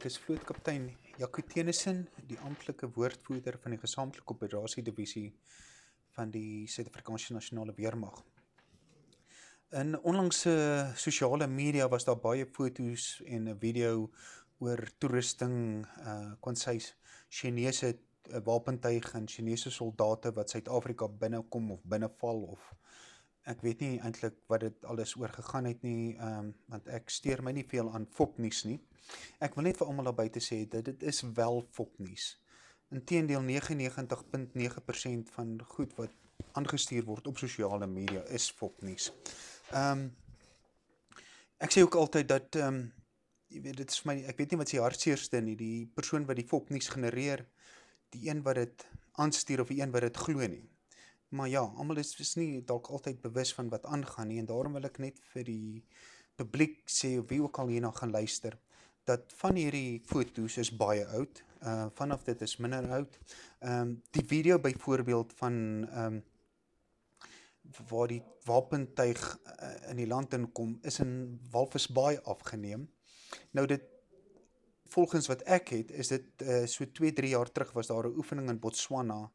Ek is vlootkaptein Jaco Tenison, die amptelike woordvoerder van die gesamentlike operasie divisie van die Suid-Afrikaanse Nasionale Weermag. In onlangse sosiale media was daar baie foto's en 'n video oor toerusting uh konseis Chinese uh, wapentuig en Chinese soldate wat Suid-Afrika binnekom of binneval of ek weet nie eintlik wat dit alles oor gegaan het nie, ehm um, want ek steur my nie veel aan fopnuus nie. Ek wil net vir almal daar buite sê dat dit is wel fopnuus. Inteendeel 99.9% van goed wat aangestuur word op sosiale media is fopnuus. Ehm um, ek sê ook altyd dat ehm um, jy weet dit is my ek weet nie wat se hartseerste nie, die persoon wat die fopnuus genereer, die een wat dit aanstuur of die een wat dit glo nie. Maar ja, almal is is nie dalk altyd bewus van wat aangaan nie en daarom wil ek net vir die publiek sê of wie ook al hierna gaan luister dat van hierdie foto's is baie oud. Uh vanaf dit is minder oud. Ehm um, die video byvoorbeeld van ehm um, waar die wapentuig uh, in die land inkom is in Walvisbaai afgeneem. Nou dit volgens wat ek het is dit uh, so 2 3 jaar terug was daar 'n oefening in Botswana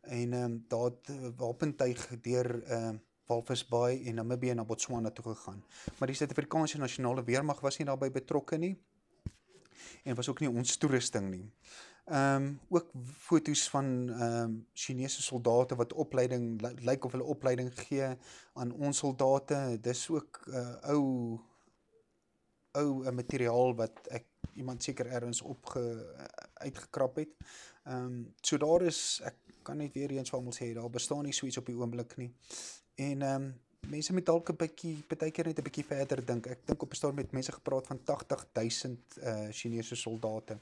en ehm um, daar uh, wapentuig deur ehm uh, Walvisbaai en Namibië na Botswana toe gegaan. Maar die Suid-Afrikaanse Nasionale Weermag was nie daarbey betrokke nie en was ook nie ons toerusting nie. Ehm um, ook foto's van ehm um, Chinese soldate wat opleiding lyk like of hulle opleiding gee aan ons soldate. Dis ook 'n uh, ou ou 'n materiaal wat ek iemand seker ergens opge uitgekrap het. Ehm um, so daar is ek kan net weer eens almal sê daar bestaan nie so iets op die oomblik nie. En ehm um, mense moet dalk 'n bietjie partykeer net 'n bietjie verder dink. Ek dink op 'n stadium met mense gepraat van 80000 uh Chinese soldate.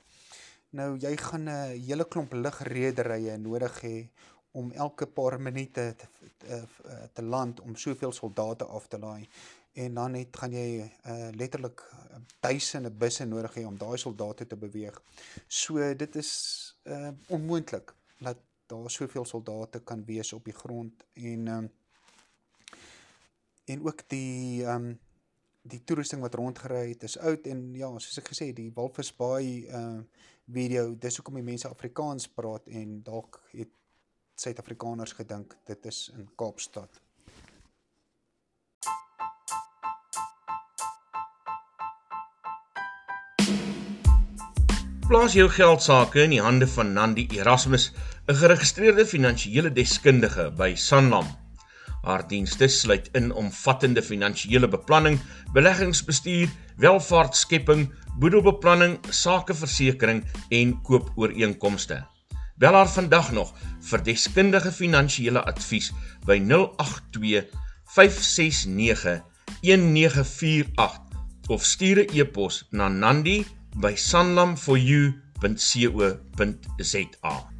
Nou jy gaan 'n uh, hele klomp lugrederye nodig hê om elke paar minute te, te, te land om soveel soldate af te laai en dan net gaan jy uh letterlik duisende busse nodig hê om daai soldate te beweeg. So dit is uh onmoontlik dat daar soveel soldate kan wees op die grond en um, en ook die um, die toerusting wat rondgery het is oud en ja soos ek gesê die Walvisbaai uh video dis hoekom die mense Afrikaans praat en dalk het Suid-Afrikaners gedink dit is in Kaapstad. Plaas jou geld sake in die hande van Nandi Erasmus 'n geregistreerde finansiële deskundige by Sanlam. Haar dienste sluit in omvattende finansiële beplanning, beleggingsbestuur, welvaartskepping, boedelbeplanning, sakeversekering en koopooreenkomste. Bel haar vandag nog vir deskundige finansiële advies by 082 569 1948 of stuur 'n e-pos na nandi@sanlamforyou.co.za